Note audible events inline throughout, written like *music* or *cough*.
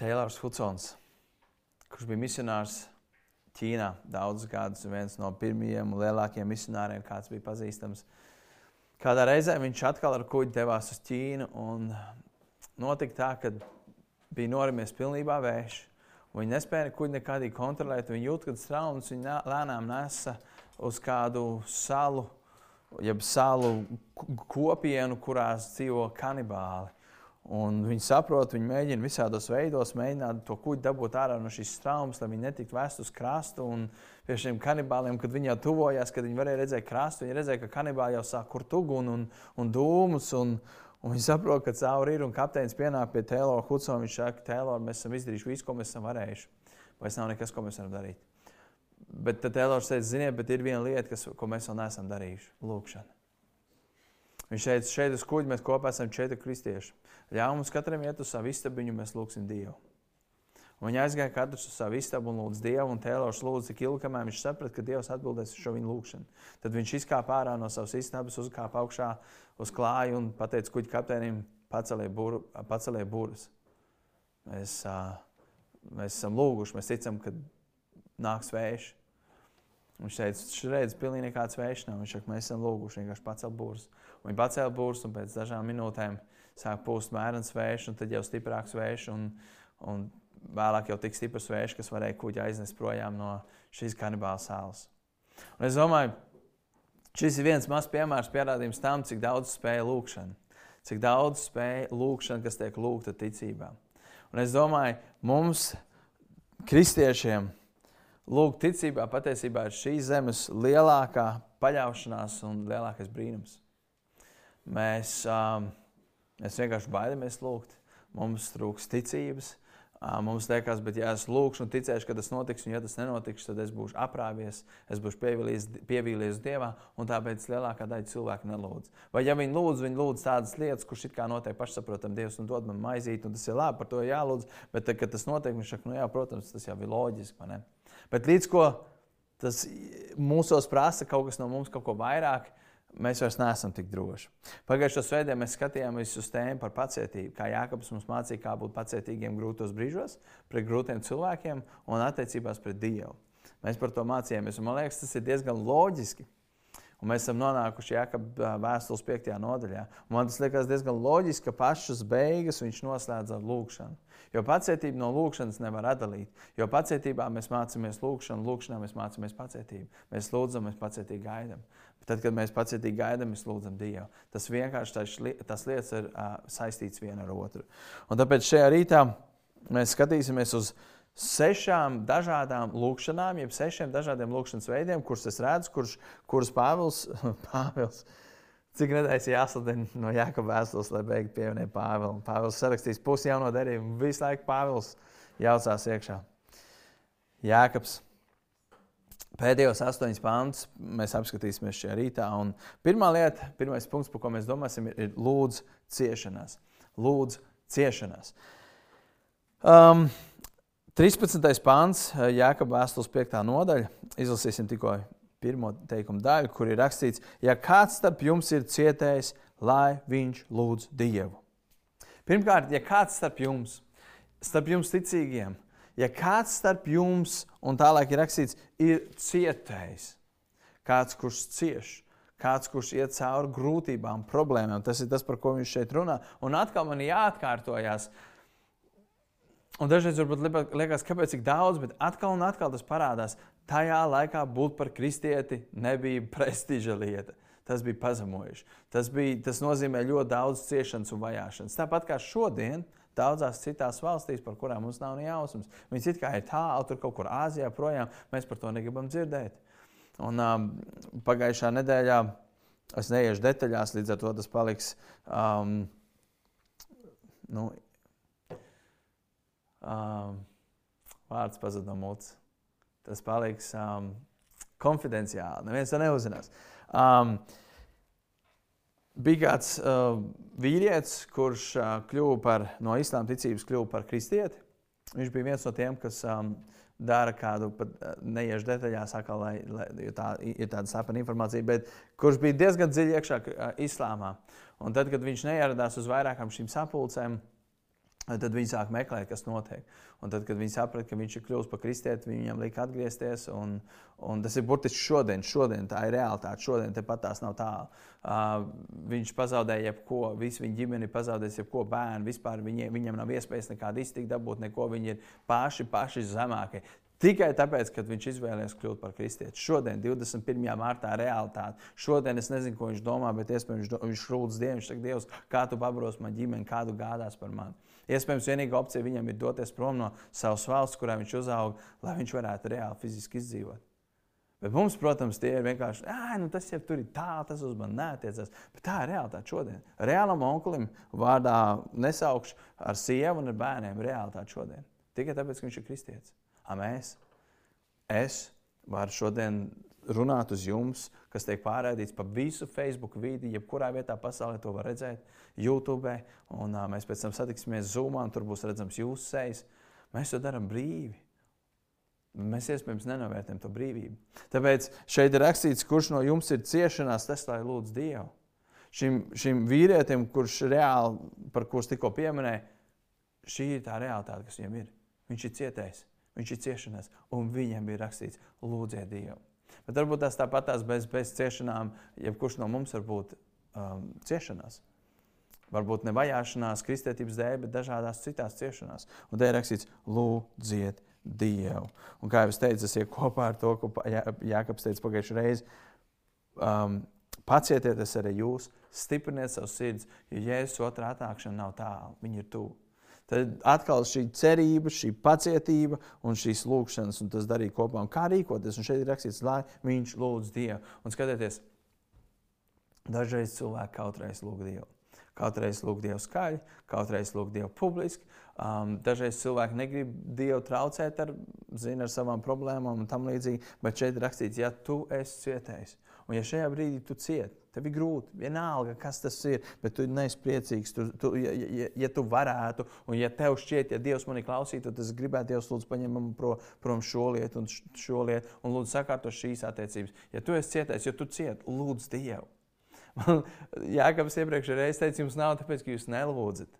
Teilors Hudsons, kurš bija misionārs Ķīnā daudzus gadus, viens no pirmajiem lielākajiem misionāriem, kāds bija pazīstams. Kādā reizē viņš atkal ar kuģi devās uz Ķīnu, un notika tā, ka bija norimies pilnībā vējš. Viņi nespēja kuģi nekādīgi kontrolēt. Viņi jūt, ka straums viņi lēnām nesa uz kādu salu, jeb salu kopienu, kurās dzīvo kanibāli. Un viņi saprot, viņi mēģina visādos veidos mēģināt to kuģi dabūt ārā no šīs traumas, lai viņi netiktu vest uz krastu. Un pie šiem kanibāliem, kad viņi jau tuvojās, kad viņi varēja redzēt krastu, viņi redzēja, ka kanibāli jau sāk kurt uguni un, un dūmus. Un, un viņi saprot, ka cauri ir un kapteinis pienāk pie Taylora Hudsona. Viņš saka, Taylor, mēs esam izdarījuši visu, ko mēs esam varējuši. Vairs nav nekas, ko mēs varam darīt. Bet tad Taylors teica, ziniet, bet ir viena lieta, kas, ko mēs vēl neesam darījuši - lūkšana. Viņš teica, šeit uz kuģa mēs kopā esam četri kristieši. Ļauj mums katram iet uz savu istabu, un mēs lūgsim Dievu. Un viņi aizgāja katrs uz savu istabu un lūdza Dievu, un Tēlors lūdza tik ilgi, kamēr viņš saprata, ka Dievs atbildēs uz šo viņu lūgšanu. Tad viņš izkāpa ārā no savas istabas, uzkāpa augšā uz klāju un pateica kuģa kapteinim, paceliet buru, burus. Mēs, mēs esam lūguši, mēs ticam, ka nāks vējš. Viņš teica, šreiz pilnīgi nekāds vējš nav. Viņš saka, mēs esam lūguši vienkārši pacelt būrus. Viņi pacēla būrus un pēc dažām minūtēm sāk pūst mērens vējš un tad jau stiprāks vējš. Un, un vēlāk jau tik stiprs vējš, kas varēja kuģi aiznest projām no šīs kanibāla salas. Un es domāju, šis ir viens mazs piemērs, pierādījums tam, cik daudz spēja lūkšana. Cik daudz spēja lūkšana, kas tiek lūgta ticībā. Un es domāju, mums, kristiešiem, Lūk, ticībā patiesībā ir šīs zemes lielākā paļaušanās un lielākais brīnums. Mēs, um, mēs vienkārši baidamies lūgt, mums trūks ticības. Mums liekas, bet ja es lūgšu un ticēšu, ka tas notiks, un ja tas nenotiks, tad es būšu aprāvies, es būšu pievīlies, Dievā, un tāpēc lielākā daļa cilvēku nelūdz. Vai ja viņi lūdz, viņi lūdz tādas lietas, kuras it kā notiek pašsaprotam, Dievs un dod man maizīt, un tas ir labi, par to jālūdz, bet tad, kad tas notiek, viņš saka, nu jā, protams, tas jau ir loģiski, Bet līdz ko tas mūsos prasa kaut kas no mums, kaut ko vairāk, mēs vairs neesam tik droši. Pagājušā svētdienā mēs skatījāmies uz tēmu par pacietību. Kā Jānis mums mācīja, kā būt pacietīgiem grūtos brīžos, pret grūtiem cilvēkiem un attiecībās pret Dievu. Mēs par to mācījāmies. Man liekas, tas ir diezgan loģiski. Un mēs esam nonākuši Jākapa vēstules 5. nodaļā. Un man tas liekas diezgan loģiski, ka pašas beigas viņš noslēdz ar lūgšanu. Jo pacietību no lūgšanas nevar atdalīt. Jo pacietībā mēs mācāmies lūgšanu, lūgšanā mēs mācāmies pacietību. Mēs lūdzam, mēs pacietīgi gaidām. Tad, kad mēs pacietīgi gaidām, mēs lūdzam Dievu. Tas vienkārši tas, tas lietas ir uh, saistīts viena ar otru. Un tāpēc šajā rītā mēs skatīsimies uz sešām dažādām lūkšanām, jeb sešiem dažādiem lūkšanas veidiem, kurus es redzu, kurš, kurus Pāvils, *laughs* Pāvils Cik nedēļas jāsadien no Jākapa vēstules, lai beigtu pievienot Pāvilu. Pāvils sarakstīs pusi jauno derību, visu laiku Pāvils jaucās iekšā. Jākaps. Pēdējos astoņus pāntus mēs apskatīsimies šajā rītā. Un pirmā lieta, pirmais punkts, par ko mēs domāsim, ir, ir lūdzu ciešanās. Lūdzu ciešanās. Um, 13. pāns, Jākapa vēstules 5. nodaļa. Izlasīsim tikko pirmo teikumu daļu, kur ir rakstīts, ja kāds starp jums ir cietējis, lai viņš lūdz Dievu. Pirmkārt, ja kāds starp jums, starp jums ticīgiem, ja kāds starp jums, un tālāk ir rakstīts, ir cietējis, kāds, kurš cieš, kāds, kurš iet cauri grūtībām, problēmām, tas ir tas, par ko viņš šeit runā. Un atkal man jāatkārtojas. Un dažreiz varbūt liekas, kāpēc tik daudz, bet atkal un atkal tas parādās tajā laikā būt par kristieti nebija prestiža lieta. Tas bija pazemojuši. Tas, bija, tas nozīmē ļoti daudz ciešanas un vajāšanas. Tāpat kā šodien, daudzās citās valstīs, par kurām mums nav ne jausmas. Viņas it kā ir tālu, tur kaut kur Āzijā projām, mēs par to negribam dzirdēt. Un, um, pagājušā nedēļā es neiešu detaļās, līdz ar to tas paliks. Um, nu, um, vārds pazuda no mutes tas paliks um, konfidenciāli. Neviens to neuzzinās. Um, bija kāds uh, vīrietis, kurš uh, kļuva par, no islāma ticības kļuva par kristieti. Viņš bija viens no tiem, kas um, dara kādu, pat uh, neiešu detaļās, atkal, lai, lai, jo tā ir tāda sāpena informācija, bet kurš bija diezgan dziļi iekšā uh, islāmā. Un tad, kad viņš neieradās uz vairākām šīm sapulcēm, Tad viņi sāk meklēt, kas notiek. Un tad, kad viņi saprata, ka viņš ir kļuvis par kristieti, viņam lika atgriezties. Un, un tas ir burtiski šodien, šodien tā ir realitāte. Šodien tepat tās nav tālu. Uh, viņš pazaudēja jebko, visa viņa ģimene ir pazaudējusi jebko bērnu. Vispār viņi, viņam nav iespējas nekādu iztikt, dabūt neko. Viņi ir paši, paši zemākie. Tikai tāpēc, ka viņš izvēlējās kļūt par kristieti. Šodien, 21. martā, realitāte. Šodien es nezinu, ko viņš domā, bet iespējams viņš, rūdz Dievu. Viņš saka, Dievs, kā tu pabros man ģimeni, kādu gādās par mani. Iespējams, vienīgā opcija viņam ir doties prom no savas valsts, kurā viņš uzauga, lai viņš varētu reāli fiziski izdzīvot. Bet mums, protams, tie ir vienkārši, ah, nu tas jau tur ir tā, tas uz mani neatiecas. Bet tā ir realitāte šodien. Reālam onkulim vārdā nesaukšu ar sievu un ar bērniem realitāte šodien. Tikai tāpēc, ka viņš ir kristietis. A mēs, es varu šodien runāt uz jums, kas tiek pārraidīts pa visu Facebook vidi, jebkurā vietā pasaulē to var redzēt, YouTube. Un, uh, mēs pēc tam satiksimies Zoomā, un tur būs redzams jūsu sejas. Mēs to darām brīvi. Mēs iespējams nenovērtējam to brīvību. Tāpēc šeit ir rakstīts, kurš no jums ir ciešanās, tas lai lūdz Dievu. Šim, šim vīrietim, kurš reāli, par es tikko pieminēju, šī ir tā realitāte, kas viņam ir. Viņš ir cietējis, viņš ir ciešanās, un viņam ir rakstīts, lūdziet Dievu. Bet varbūt tās tāpat tās bez, bez ciešanām, jebkurš no mums var būt um, ciešanās. Varbūt ne vajāšanās, kristietības dēļ, bet dažādās citās ciešanās. Un te ir rakstīts, lūdziet Dievu. Un kā jau es teicu, tas ir kopā ar to, ko Jākaps teica pagājušajā reizē. Um, pacietieties arī jūs, stipriniet savu sirdi, jo Jēzus otrā atnākšana nav tālu, viņi ir tuvu. Tad atkal šī cerība, šī pacietība un šīs lūkšanas, un tas darīja kopā. Un kā rīkoties? Un šeit ir rakstīts, lai viņš lūdz Dievu. Un skatieties, dažreiz cilvēki kautreiz lūg Dievu. Kautreiz lūg Dievu skaļi, kautreiz lūg Dievu publiski. Um, dažreiz cilvēki negrib Dievu traucēt ar, zin, ar savām problēmām un tam līdzīgi. Bet šeit rakstīts, ja tu esi cietējis, un ja šajā brīdī tu cieti, Tev ir grūti, vienalga, kas tas ir, bet tu neesi priecīgs. Tu, tu, ja, ja, ja tu varētu, un ja tev šķiet, ja Dievs mani klausītu, tad es gribētu, Dievs, lūdzu, paņem man pro, prom šo lietu un šo lietu, un lūdzu, sakārto šīs attiecības. Ja tu esi cietais, jo tu cieti, lūdzu Dievu. *laughs* Jākapis iepriekšējā reizē teica, jums nav tāpēc, ka jūs nelūdzat.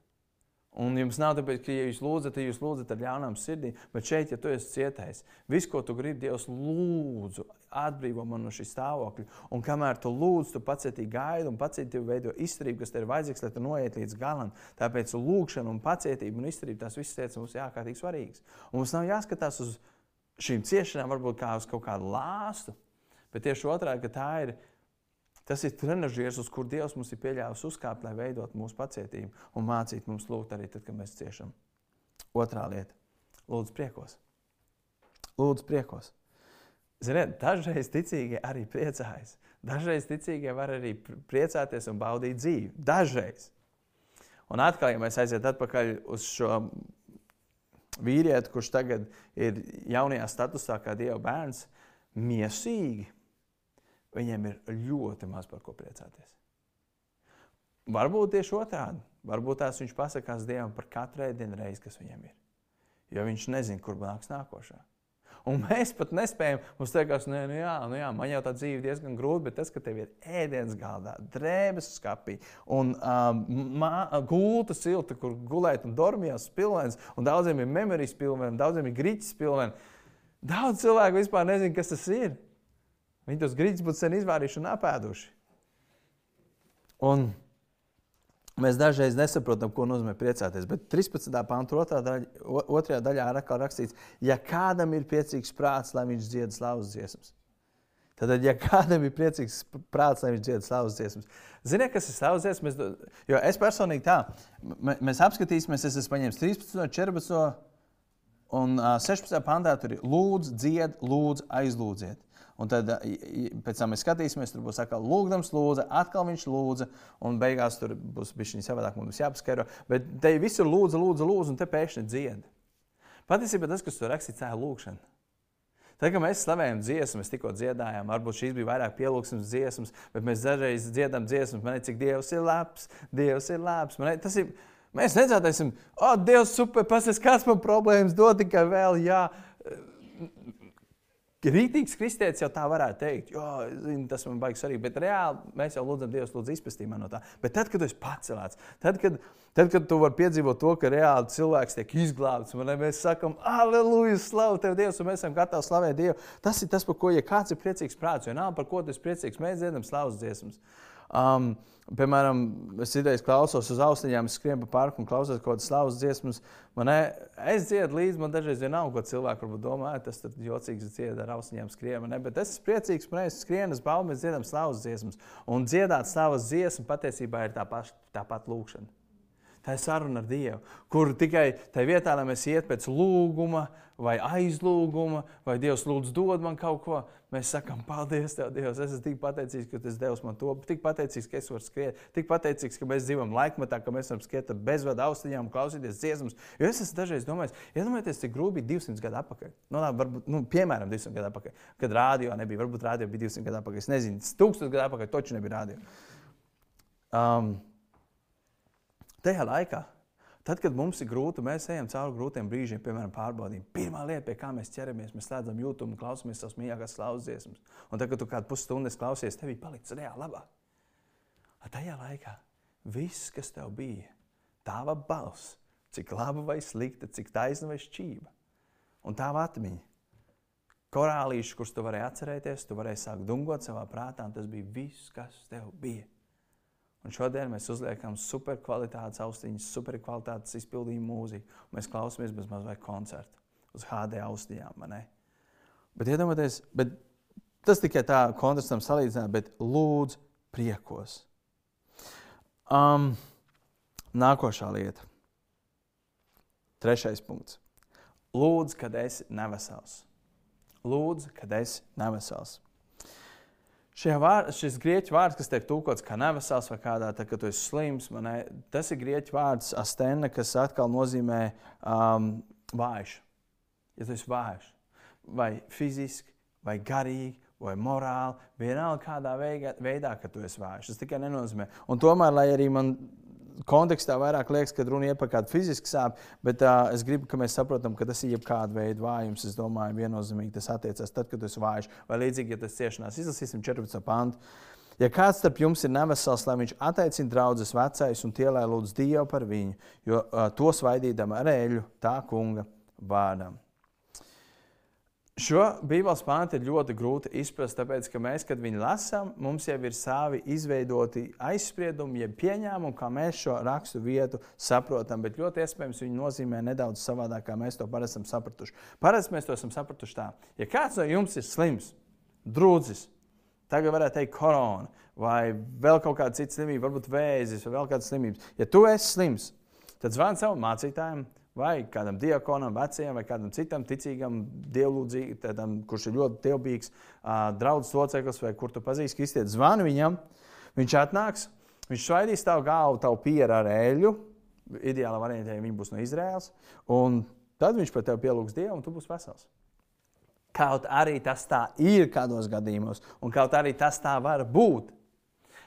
Un jums nav tāpēc, ka, ja jūs lūdzat, tad jūs lūdzat ar ļaunām sirdīm. Bet šeit, ja tu esi cietējis, viss, ko tu gribi, Dievs, lūdzu, atbrīvo man no šī stāvokļa. Un kamēr tu lūdz, tu pacietīgi gaidi un pacietīgi veido izturību, kas tev ir vajadzīgs, lai tu noiet līdz galam. Tāpēc lūgšana, un pacietība un izturība tās visas lietas mums ir ārkārtīgi svarīgas. Un mums nav jāskatās uz šīm ciešanām, varbūt kā uz kaut kādu lāstu, bet tieši otrādi, ka tā ir Tas ir trenižers, uz kur Dievs mums ir pieļāvis uzkāpt, lai veidot mūsu pacietību un mācīt mums lūgt arī tad, kad mēs ciešam. Otrā lieta - lūdzu priekos. Lūdzu priekos. Ziniet, dažreiz ticīgie arī priecājas. Dažreiz ticīgie var arī priecāties un baudīt dzīvi. Dažreiz. Un atkal, ja mēs aiziet atpakaļ uz šo vīrieti, kurš tagad ir jaunajā statusā kā Dieva bērns, miesīgi viņiem ir ļoti maz par ko priecāties. Varbūt tieši otrādi. Varbūt tās viņš pasakās Dievam par katru ēdienu reizi, kas viņam ir. Jo viņš nezina, kur nāks nākošā. Un mēs pat nespējam. Mums liekas, nu, nu, jā, nu jā, man jau tā dzīve diezgan grūta, bet tas, ka tev ir ēdiens galdā, drēbes skapī un um, gulta silta, kur gulēt un dormījās pilvens, un daudziem ir memorijas pilvens, daudziem ir griķis pilvens. Daudz cilvēku vispār nezina, kas tas ir. Viņi tos grīdus būtu sen izvārījuši un apēduši. Un mēs dažreiz nesaprotam, ko nozīmē priecāties. Bet 13. pānta otrā daļa, otrajā daļā ir atkal rakstīts, ja kādam ir priecīgs prāts, lai viņš dzied slavas dziesmas. Tad, ja kādam ir priecīgs prāts, lai viņš dzied slavas dziesmas, ziniet, kas ir slavas dziesmas? Jo es personīgi tā, mēs apskatīsimies, es esmu paņēmis 13, 14 un 16. pantā tur ir lūdzu, dzied, lūdzu, aizlūdziet. Un tad pēc tam mēs skatīsimies, tur būs atkal lūgdams, lūdza, atkal viņš lūdza, un beigās tur būs bijis savādāk, mums jāpaskaidro. Bet te viss ir lūdza, lūdza, lūdza, un te pēkšņi dzied. Patiesībā tas, kas tur rakstīts, ir lūgšana. Tad, kad mēs slavējam dziesmu, mēs tikko dziedājām, varbūt šīs bija vairāk pielūgsmes dziesmas, bet mēs dažreiz dziedam dziesmas, man ir cik Dievs ir labs, Dievs ir labs. Man, tas ir, mēs nedziedāsim, o, Dievs, super, pasies, kāds man problēmas dod tikai vēl, jā Rītīgs kristietis jau tā varētu teikt, jo zin, tas man baigs arī, bet reāli mēs jau lūdzam Dievu, lūdzu, izpestīt no tā. Bet tad, kad tu esi pacelēts, tad, kad, tad, kad tu vari piedzīvot to, ka reāli cilvēks tiek izglābts, un mēs sakam, aleluja, slavu tev, Dievs, un mēs esam gatavi slavēt Dievu. Tas ir tas, par ko, ja kāds ir priecīgs prāts, jo nav par ko tu esi priecīgs, mēs dziedam slavas dziesmas. Um, Piemēram, es idejas klausos uz austiņām, skrienu pa parku un klausos kaut kādas slavas dziesmas. Man, es dziedu līdzi, man dažreiz ir nav, ko cilvēki varbūt domā, tas ir jocīgs dzied ar austiņām skrienu. Bet es esmu priecīgs, ka mēs skrienam, baumu, mēs dziedam slavas dziesmas. Un dziedāt slavas dziesmu patiesībā ir tā, paš, tā pat lūkšana. Tā ir saruna ar Dievu, kur tikai tajā vietā, lai mēs iet pēc lūguma, vai aizlūguma, vai Dievs lūdz dod man kaut ko, mēs sakām, paldies Tev, Dievs. Es esmu tik pateicīgs, ka Tu devis man to, tik pateicīgs, ka es varu skriet, tik pateicīgs, ka mēs dzīvojam laikmatā, ka mēs varam skriet ar bezvadu austiņām, klausīties dziesmas. Jo es esmu dažreiz domājis, iedomājieties, cik grūti bija 200 gadu atpakaļ. Nu, labi, varbūt, nu, piemēram, 200 gadu atpakaļ, kad rādio nebija, varbūt rādio bija 200 gadu atpakaļ. Es nezinu, 1000 gadu atpakaļ taču nebija rādio. Um, Tajā laikā, tad, kad mums ir grūti, mēs ejam cauri grūtiem brīžiem, piemēram, pārbaudījumiem. Pirmā lieta, pie kā mēs ķeramies, mēs slēdzam YouTube klausāmies savas mīļākās slauzes dziesmas. Un tagad, kad tu kādu pusstundu klausies, tev ir palicis reāli labāk. Tajā laikā viss, kas tev bija, tava balss, cik laba vai slikta, cik taisna vai šķība, un tava atmiņa. Korālīši, kurus tu varēji atcerēties, tu varēji sākt dungot savā prātā, un tas bija viss, kas tev bija. Un šodien mēs uzliekam superkvalitātes austiņas, superkvalitātes izpildījumu mūziku. Mēs klausāmies bez mazliet koncerta uz HD austiņām. Bet iedomājieties, bet tas tikai tā kontrastam salīdzināt, bet lūdzu priekos. Um, nākošā lieta. Trešais punkts. Lūdzu, kad esi nevesels. Lūdzu, kad esi nevesels. Vār, šis grieķu vārds, kas tiek tūkots kā nevesels vai kādā, tā, kad tu esi slims, manē, tas ir grieķu vārds astena, kas atkal nozīmē um, vājš. Ja tu esi vājš, vai fiziski, vai garīgi, vai morāli, vienalga kādā veidā, veidā ka tu esi vājš. Tas tikai nenozīmē. Un tomēr, lai arī man kontekstā vairāk liekas, ka runa ir par kādu fizisku sāpju, bet uh, es gribu, ka mēs saprotam, ka tas ir jebkāda veida vājums. Es domāju, viennozīmīgi tas attiecas tad, kad esi vājš vai līdzīgi, ja tas ciešanās. Izlasīsim 14. pantu. Ja kāds starp jums ir nevesels, lai viņš attaicina draugus vecais un tie, lai lūdz Dievu par viņu, jo uh, to svaidīdam ar eļu tā kunga vārdam. Šo Bībeles pāntu ir ļoti grūti izprast, tāpēc, ka mēs, kad viņu lasām, mums jau ir savi izveidoti aizspriedumi, jeb pieņēmumi, kā mēs šo rakstu vietu saprotam. Bet ļoti iespējams viņi nozīmē nedaudz savādāk, kā mēs to parasti esam sapratuši. Parasti mēs to esam sapratuši tā, ja kāds no jums ir slims, drūzis, tagad varētu teikt korona vai vēl kaut kāda cita slimība, varbūt vēzis vai vēl kādas slimības. Ja tu esi slims, tad zvani savam mācītājam vai kādam diakonam, vecajam, vai kādam citam ticīgam, dievlūdzīgam, kurš ir ļoti dievbijīgs, draugs loceklis, vai kur tu pazīsti kristieti, zvani viņam. Viņš atnāks, viņš svaidīs tavu galvu, tavu pieru ar eļļu. Ideālā variantā, ja viņi būs no Izraēlas. Un tad viņš par tevi pielūgs Dievu, un tu būsi vesels. Kaut arī tas tā ir kādos gadījumos, un kaut arī tas tā var būt.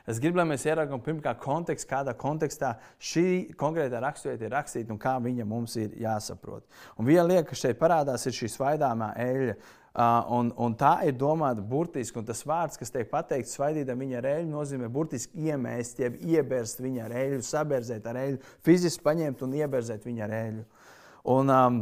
Es gribu, lai mēs ieraugām pirmkārt kontekstu, kādā kontekstā šī konkrētā raksturvieta ir rakstīta un kā viņa mums ir jāsaprot. Un viena lieta, kas šeit parādās, ir šī svaidāmā eļļa. Uh, un, un tā ir domāta burtiski, un tas vārds, kas tiek pateikts, svaidītam viņa ar eļļu, nozīmē burtiski iemēst, jeb iebērst viņa ar eļļu, saberzēt ar eļļu, fiziski paņemt un ieberzēt viņa ar eļļu. Un, um,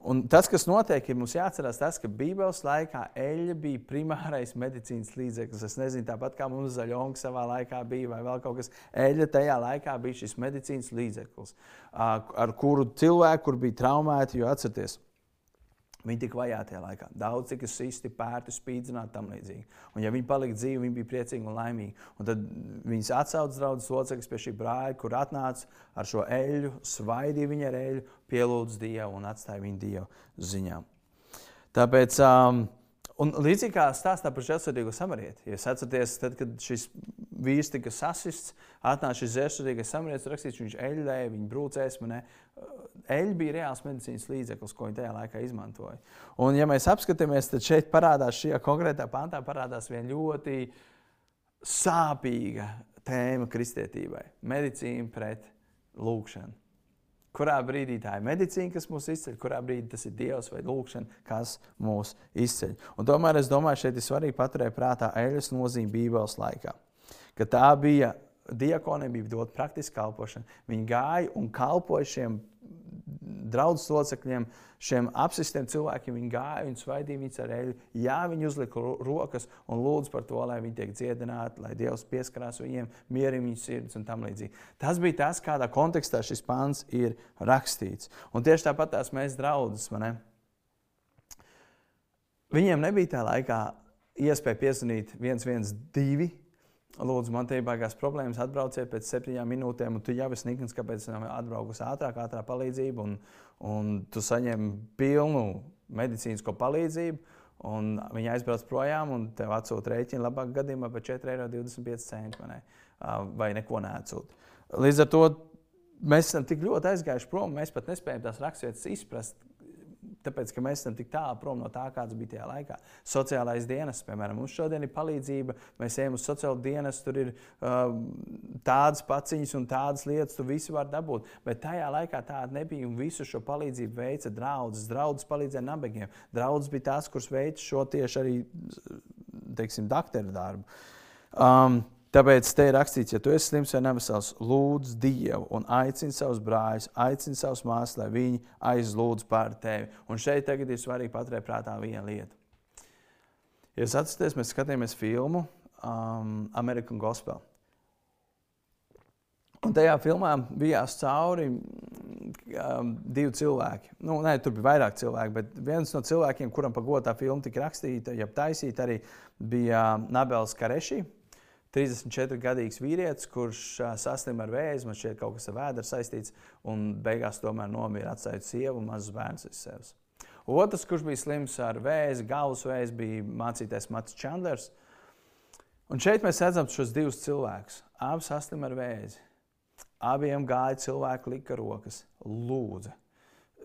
Un tas, kas notiek, ir mums jāatcerās, tas, ka Bībeles laikā eļļa bija primārais medicīnas līdzeklis. Es nezinu, tāpat kā mums zaļonga savā laikā bija, vai vēl kaut kas. Eļļa tajā laikā bija šis medicīnas līdzeklis, ar kuru cilvēku, kur bija traumēti, jo atcerieties, Viņi tika vajāti tajā laikā. Daudz tika sisti, pērti, spīdzināti tam līdzīgi. Un, ja viņi palika dzīvi, viņi bija priecīgi un laimīgi. Un tad viņas atsauca draugus locekļus pie šī brāļa, kur atnāca ar šo eļļu, svaidīja viņa ar eļļu, pielūdza Dievu un atstāja viņu Dievu ziņā. Tāpēc um, Un līdzīgi kā stāstā par žēlsirdīgo samarieti, ja atceraties, tad, kad šis vīrs tika sasists, atnāca šis žēlsirdīgais samarietis, rakstīts, viņš eļļēja, viņa brūcēs. Eļļa bija reāls medicīnas līdzeklis, ko viņi tajā laikā izmantoja. Un, ja mēs apskatāmies, tad šeit parādās šajā konkrētā pantā parādās viena ļoti sāpīga tēma kristietībai - medicīna pret lūgšanu. Kurā brīdī tā ir medicīna, kas mūs izceļ, kurā brīdī tas ir Dievs vai lūkšana, kas mūs izceļ. Un tomēr es domāju, šeit ir svarīgi paturēt prātā eļļas nozīme Bībeles laikā. Ka tā bija diakoniem, bija dot praktiski kalpošana. Viņi gāja un kalpoja šiem draudzes locekļiem, šiem apsistiem cilvēkiem, viņi gāja un svaidīja viņus ar eļļu. Jā, viņi uzlika rokas un lūdza par to, lai viņi tiek dziedināti, lai Dievs pieskarās viņiem, mierina viņu sirdis un tam līdzīgi. Tas bija tas, kādā kontekstā šis pāns ir rakstīts. Un tieši tāpat tās mēs draudzes, ne? Viņiem nebija tā laikā iespēja piezvanīt 112 Lūdzu, man te ir baigās problēmas, atbrauciet pēc septiņām minūtēm, un tu jau esi nikns, kāpēc esam atbraukusi ātrāk, ātrā palīdzība, un, un tu saņem pilnu medicīnisko palīdzību, un viņi aizbrauc projām, un tev atsūta rēķina labāk gadījumā par 4,25 eiro vai neko neatsūta. Līdz ar to mēs esam tik ļoti aizgājuši prom, mēs pat nespējam tās raksturvietas izprast, tāpēc, ka mēs esam tik tālu prom no tā, kāds bija tajā laikā. Sociālais dienas, piemēram, mums šodien ir palīdzība. Mēs ejam uz sociālo dienas, tur ir uh, tādas paciņas un tādas lietas, tu visi var dabūt. Bet tajā laikā tāda nebija. Un visu šo palīdzību veica draugs. Draugs palīdzēja nabagiem. Draugs bija tas, kurš veica šo tieši arī, teiksim, doktora darbu. Um, Tāpēc te ir rakstīts, ja tu esi slims vai nevesels, lūdz Dievu un aicini savus brāļus, aicini savus māsas, lai viņi aizlūdz par tevi. Un šeit tagad ir svarīgi paturēt prātā viena lieta. Ja jūs atceraties, mēs skatījāmies filmu um, American Gospel. Un tajā filmā bija cauri um, divi cilvēki. Nu, nē, tur bija vairāk cilvēku, bet viens no cilvēkiem, kuram pa godu tā filma tika rakstīta, jeb taisīta, arī bija Nabels Kareši. 34 gadīgs vīrietis, kurš saslim ar vēzi, man šķiet, kaut kas ar vēdru saistīts, un beigās tomēr nomira atstājot sievu un mazus bērnus aiz sevis. Otrs, kurš bija slims ar vēzi, galvas vēzi, bija mācītais Mats Čanders. Un šeit mēs redzam šos divus cilvēkus. Abi saslim ar vēzi. Abiem gāja cilvēki lika rokas, lūdza.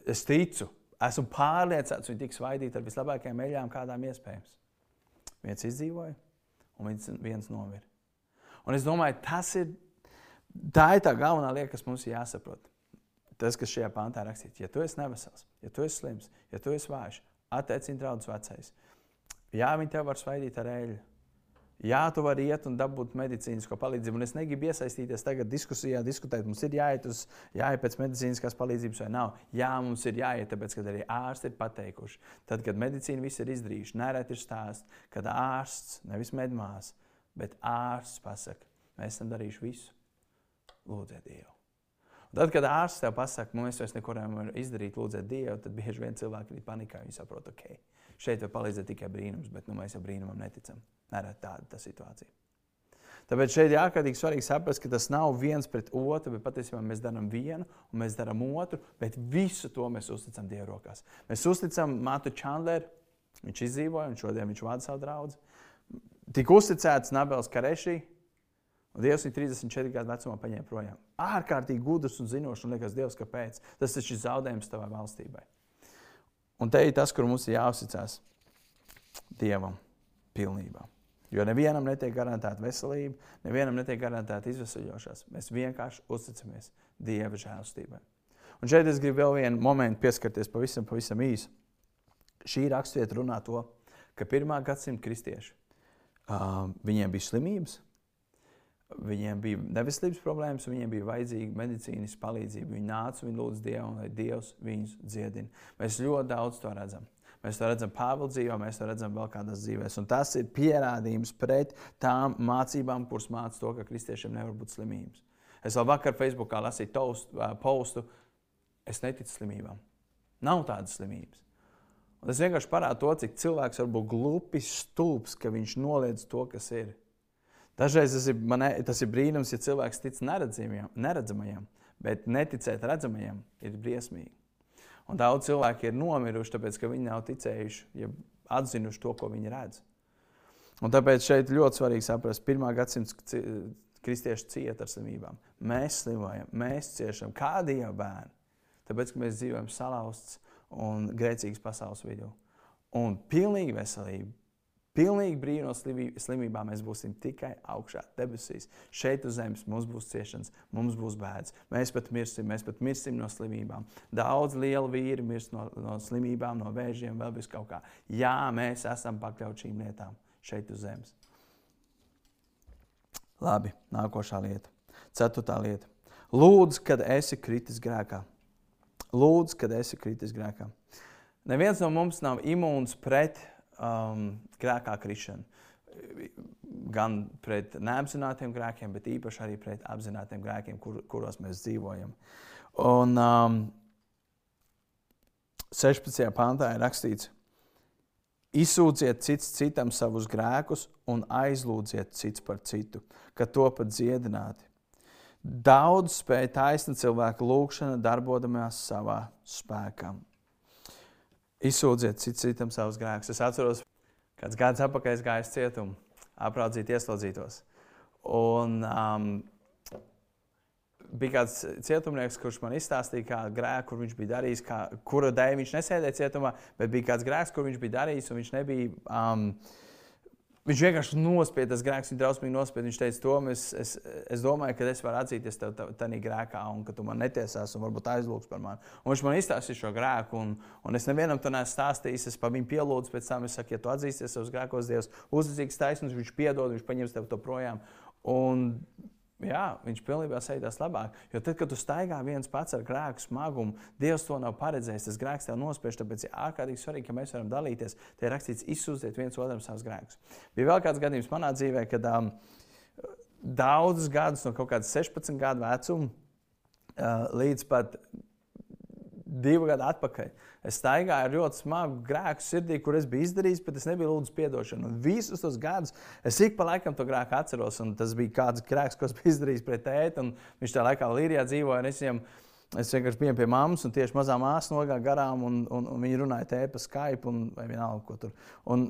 Es ticu, esmu pārliecināts, viņi tiks vaidīti ar vislabākajām eļļām, kādām iespējams. Viens izdzīvoja, un viens nomira. Un es domāju, tas ir tā, ir tā galvenā lieta, kas mums ir jāsaprot. Tas, kas šajā pāntā rakstīts, ja tu esi nevesels, ja tu esi slims, ja tu esi vājš, attiecini draudz vecais. Jā, viņi tev var svaidīt ar eļļu. Jā, tu vari iet un dabūt medicīnisko palīdzību. Un es negribu iesaistīties tagad diskusijā, diskutēt, mums ir jāiet uz, jāiet pēc medicīniskās palīdzības vai nav. Jā, mums ir jāiet, tāpēc, ka arī ārsti ir pateikuši. Tad, kad medicīna viss ir izdarījuši, nereti ir stāsts, kad ārsts, nevis medmās, bet ārsts pasakā, mēs esam darījuši visu. Lūdziet Dievu. Un tad, kad ārsts tev pasakā, nu es vairs neko nevaru izdarīt, lūdziet Dievu, tad bieži vien cilvēki ir panikā. Viņi saprot, ok, šeit var palīdzēt tikai brīnums, bet nu, mēs jau brīnumam neticam. Nerad tāda tā situācija. Tāpēc šeit ir ārkārtīgi svarīgi saprast, ka tas nav viens pret otru, bet patiesībā mēs darām vienu un mēs darām otru, bet visu to mēs uzticam Dieva rokās. Mēs uzticam Matu Čandleru, viņš izdzīvoja un šodien viņš vada savu draugu tika uzticēts Nabels Karešī, un Dievs viņu 34 gadu vecumā paņēma projām. Ārkārtīgi gudrs un zinošs, un liekas, Dievs, kāpēc? Tas ir šis zaudējums tavai valstībai. Un te ir tas, kur mums ir jāuzticas Dievam pilnībā. Jo nevienam netiek garantēta veselība, nevienam netiek garantēta izvesaļošanās. Mēs vienkārši uzticamies Dieva žēlastībai. Un šeit es gribu vēl vienu momentu pieskarties pavisam, pavisam īsi. Šī raksturvieta runā to, ka pirmā gadsimta kristieši viņiem bija slimības, viņiem bija neveselības problēmas, viņiem bija vajadzīga medicīnas palīdzība. Viņi nāca, viņi lūdza Dievu, lai Dievs viņus dziedina. Mēs ļoti daudz to redzam. Mēs to redzam Pāvila dzīvē, mēs to redzam vēl kādās dzīvēs. Un tas ir pierādījums pret tām mācībām, kuras māca to, ka kristiešiem nevar būt slimības. Es vēl vakar Facebookā lasīju toast, postu, es neticu slimībām. Nav tādas slimības. Un tas vienkārši parāda to, cik cilvēks var būt glupi, stulbs, ka viņš noliedz to, kas ir. Dažreiz tas ir, man, tas ir brīnums, ja cilvēks tic neredzamajam, bet neticēt redzamajam ir briesmīgi. Un daudz cilvēku ir nomiruši, tāpēc ka viņi nav ticējuši, ja atzinuši to, ko viņi redz. Un tāpēc šeit ļoti svarīgi saprast, ka pirmā gadsimta kristieši cieta ar slimībām. Mēs slimojam, mēs ciešam, kā dieva bērni. Tāpēc, ka mēs dzīvojam salauzts un grēcīgas pasaules vidū. Un pilnīga veselība pilnīgi brīvi no slimībām. Mēs būsim tikai augšā, debesīs. Šeit uz zemes mums būs ciešanas, mums būs bēdas. Mēs pat mirsim, mēs pat mirsim no slimībām. Daudz lielu vīri mirst no, no slimībām, no vēžiem, vēl bez kaut kā. Jā, mēs esam pakļauti šīm lietām šeit uz zemes. Labi, nākošā lieta. Ceturtā lieta. Lūdzu, kad esi kritis grēkā. Lūdzu, kad esi kritis grēkā. Neviens no mums nav imūns pret um, grēkā krišanu. Gan pret neapzinātiem grēkiem, bet īpaši arī pret apzinātiem grēkiem, kur, kuros mēs dzīvojam. Un um, 16. pāntā ir rakstīts, izsūdziet cits citam savus grēkus un aizlūdziet cits par citu, ka to pat dziedināti. Daudz spēja taisna cilvēka lūgšana, darbodamies savā spēkā. Izsūdziet cits citam savus grēkus. Es atceros, kāds gads atpakaļ gājis cietumā, apraudzīt ieslodzītos. Un, um, bija kāds cietumnieks, kurš man izstāstīja, kādu grēku kur viņš bija darījis, kā, kura dēļ viņš nesēdēja cietumā, bet bija kāds grēks, kur viņš bija darījis, un viņš nebija. Um, Viņš vienkārši nospieda tas grēks, viņa drausmīgi nospieda. Viņš teica, to es, es, es domāju, ka es varu atzīties tev tādā grēkā, un ka tu man netiesās, un varbūt aizlūgs par mani. Un viņš man izstāstīja šo grēku, un, un es nevienam to neesmu stāstījis. Es pa viņu pielūdzu, pēc tam es saku, ja tu atzīsties savus grēkos, Dievs, uzticīgs taisnums, viņš piedod, viņš paņems tev to projām. Un Jā, viņš pilnībā sēdās labāk. Jo tad, kad tu staigā viens pats ar grēku smagumu, Dievs to nav paredzējis. Tas grēks tev nospiež, tāpēc ir ārkārtīgi svarīgi, ka mēs varam dalīties. Te ir rakstīts, izsūdziet viens otram savus grēkus. Bija vēl kāds gadījums manā dzīvē, kad um, daudzus gadus, no kaut kāda 16 gadu vecuma uh, līdz pat divu gadu atpakaļ. Es staigāju ar ļoti smagu grēku sirdī, kur es biju izdarījis, bet es nebiju lūdzis atdošanu. Un visus tos gadus es ik pa laikam to grēku atceros. Tas bija kāds grēks, ko es biju izdarījis pret tēti. Viņš tajā laikā Līrijā dzīvoja. Es, viņam, es vienkārši biju pie mammas, un tieši mazā māsā nogāja garām, un, un, un viņi runāja tēti pa Skype un vienalga, ko tur. Un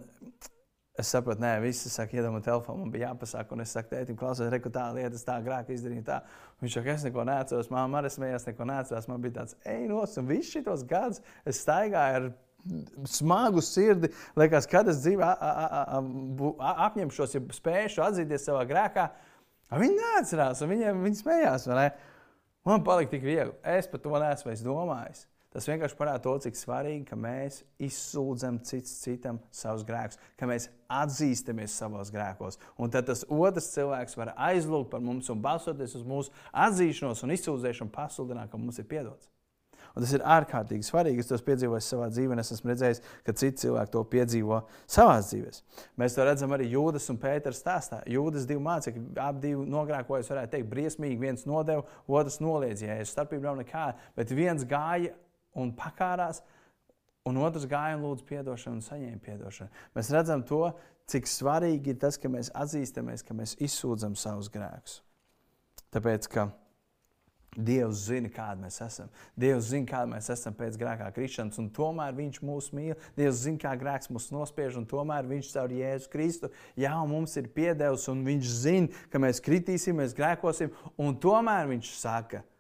Es saprotu, nē, visi saka, iedomā telefonu, man bija jāpasaka, un es saku, tētim, klausies, reku tā lieta, tā grāka izdarīja tā. Viņš saka, es neko neatceros, māma arī smējās, neko neatceros. Man bija tāds, ej, nos, un visus šitos gadus es staigāju ar smagu sirdi. Liekas, kad es dzīvē apņemšos, ja spēšu atzīties savā grēkā, viņi neatcerās, un viņiem, viņi smējās. Man palika tik viegli. Es par to neesmu domājis. Tas vienkārši parāda to, cik svarīgi, ka mēs izsūdzam cits citam savus grēkus, ka mēs atzīstamies savos grēkos. Un tad tas otrs cilvēks var aizlūgt par mums un balsoties uz mūsu atzīšanos un izsūdzēšanu, pasludināt, ka mums ir piedots. Un tas ir ārkārtīgi svarīgi. Es to piedzīvoju savā dzīvē, un es esmu redzējis, ka citi cilvēki to piedzīvo savā dzīvē. Mēs to redzam arī Jūdas un Pēters stāstā. Jūdas divi mācekļi, abi nogrēkojas, varētu teikt, briesmīgi. Viens nodeva, otrs noliedzēja. Starpība nav nekāda, bet viens gāja un pakārās, un otrs gāja un lūdza atdošanu un saņēma atdošanu. Mēs redzam to, cik svarīgi ir tas, ka mēs atzīstamies, ka mēs izsūdzam savus grēkus. Tāpēc, ka Dievs zina, kāda mēs esam. Dievs zina, kāda mēs esam pēc grēkā krišanas, un tomēr Viņš mūs mīl. Dievs zina, kā grēks mūs nospiež, un tomēr Viņš caur Jēzu Kristu jau mums ir piedevis, un Viņš zina, ka mēs kritīsim, mēs grēkosim, un tomēr Viņš saka, ka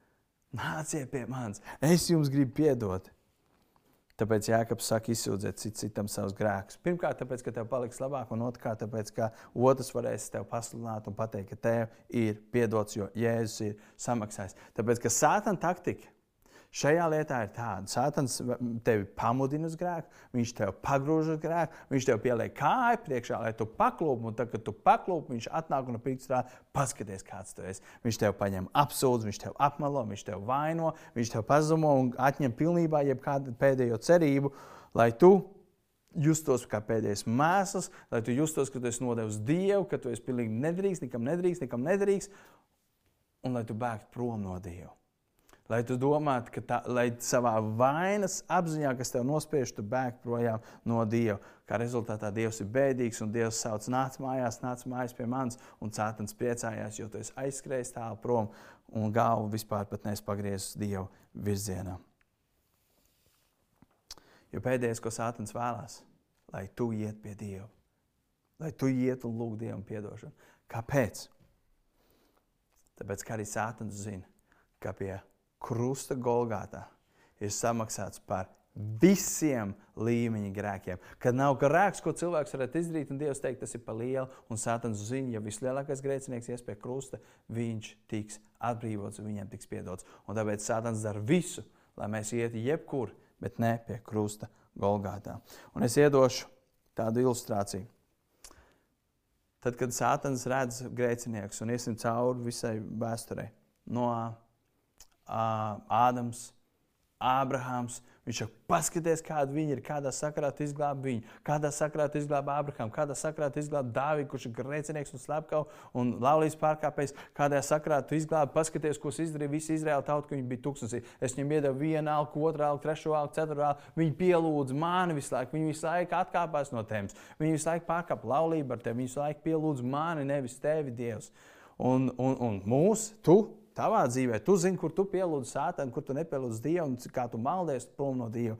Nāciet pie manis, es jums gribu piedot. Tāpēc Jēkabs saka, izsūdziet cit, citam savus grēkus. Pirmkārt, tāpēc, ka tev paliks labāk, un otrkārt, tāpēc, ka otrs varēs tev pasludināt un pateikt, ka tev ir piedots, jo Jēzus ir samaksājis. Tāpēc, ka sātana taktika Šajā lietā ir tāda, Sātans tevi pamudina uz grēku, viņš tev pagrūž uz grēku, viņš tev pieliek kāju priekšā, lai tu paklūpi, un tad, kad tu paklūpi, viņš atnāk un pīkst strādā, paskaties, kāds tu esi. Viņš tev paņem apsūdz, viņš tev apmelo, viņš tev vaino, viņš tev pazumo un atņem pilnībā jebkādu pēdējo cerību, lai tu justos kā pēdējais mēsls, lai tu justos, ka tu esi nodevis Dievu, ka tu esi pilnīgi nedrīkst, nekam nedrīkst, nekam nedrīkst, un lai tu bēgtu prom no Dieva. Lai tu domātu, ka tā, lai savā vainas apziņā, kas tev nospiež, tu bēg projām no Dieva. Kā rezultātā Dievs ir bēdīgs un Dievs sauc, nāc mājās, nāc mājās pie manis. Un cēlons priecājās, jo tu esi aizskrējis tālu prom un galvu vispār pat nespagriezis Dieva virzienā. Jo pēdējais, ko Sātans vēlās, lai tu iet pie Dieva, lai tu iet un lūg Dievam atdošanu. Kāpēc? Tāpēc, ka arī Sātans zina, ka pie krusta Golgātā ir samaksāts par visiem līmeņa grēkiem. Kad nav grēks, ko cilvēks varētu izdarīt, un Dievs teikt, tas ir par lielu, un Sātans zina, ja vislielākais grēcinieks ies pie krusta, viņš tiks atbrīvots un viņam tiks piedots. Un tāpēc Sātans dara visu, lai mēs ietu jebkur, bet ne pie krusta Golgātā. Un es iedošu tādu ilustrāciju. Tad, kad Sātans redz grēcinieks un iesim cauri visai vēsturei, no Ādams, Ābrahāms, Viņš saka, paskatieties, kāda viņa ir, kādā sakarā tu izglābi viņu, kādā sakarā tu izglābi Abrahāmu, kādā sakarā tu izglābi Dāvidu, kurš ir grēcinieks un slepkavs un laulības pārkāpējs, kādā sakarā tu izglābi, paskatieties, ko izdarīja visi Izraēla tauta, ka viņi bija tūkstoši. Es viņiem iedevu vienu alku, otru alku, trešo alku, ceturto alku. Viņi pielūdza mani visu laiku, viņi visu laiku atkāpās no tēmas, viņi visu laiku pārkāpa laulību ar tevi, viņi visu laiku pielūdza mani, nevis tevi, Dievs. Un, un, un mūs, tu, Tavā dzīvē, tu zini, kur tu pielūdz sātanu, kur tu nepielūdz Dievu, un kā tu maldies prom no Dieva.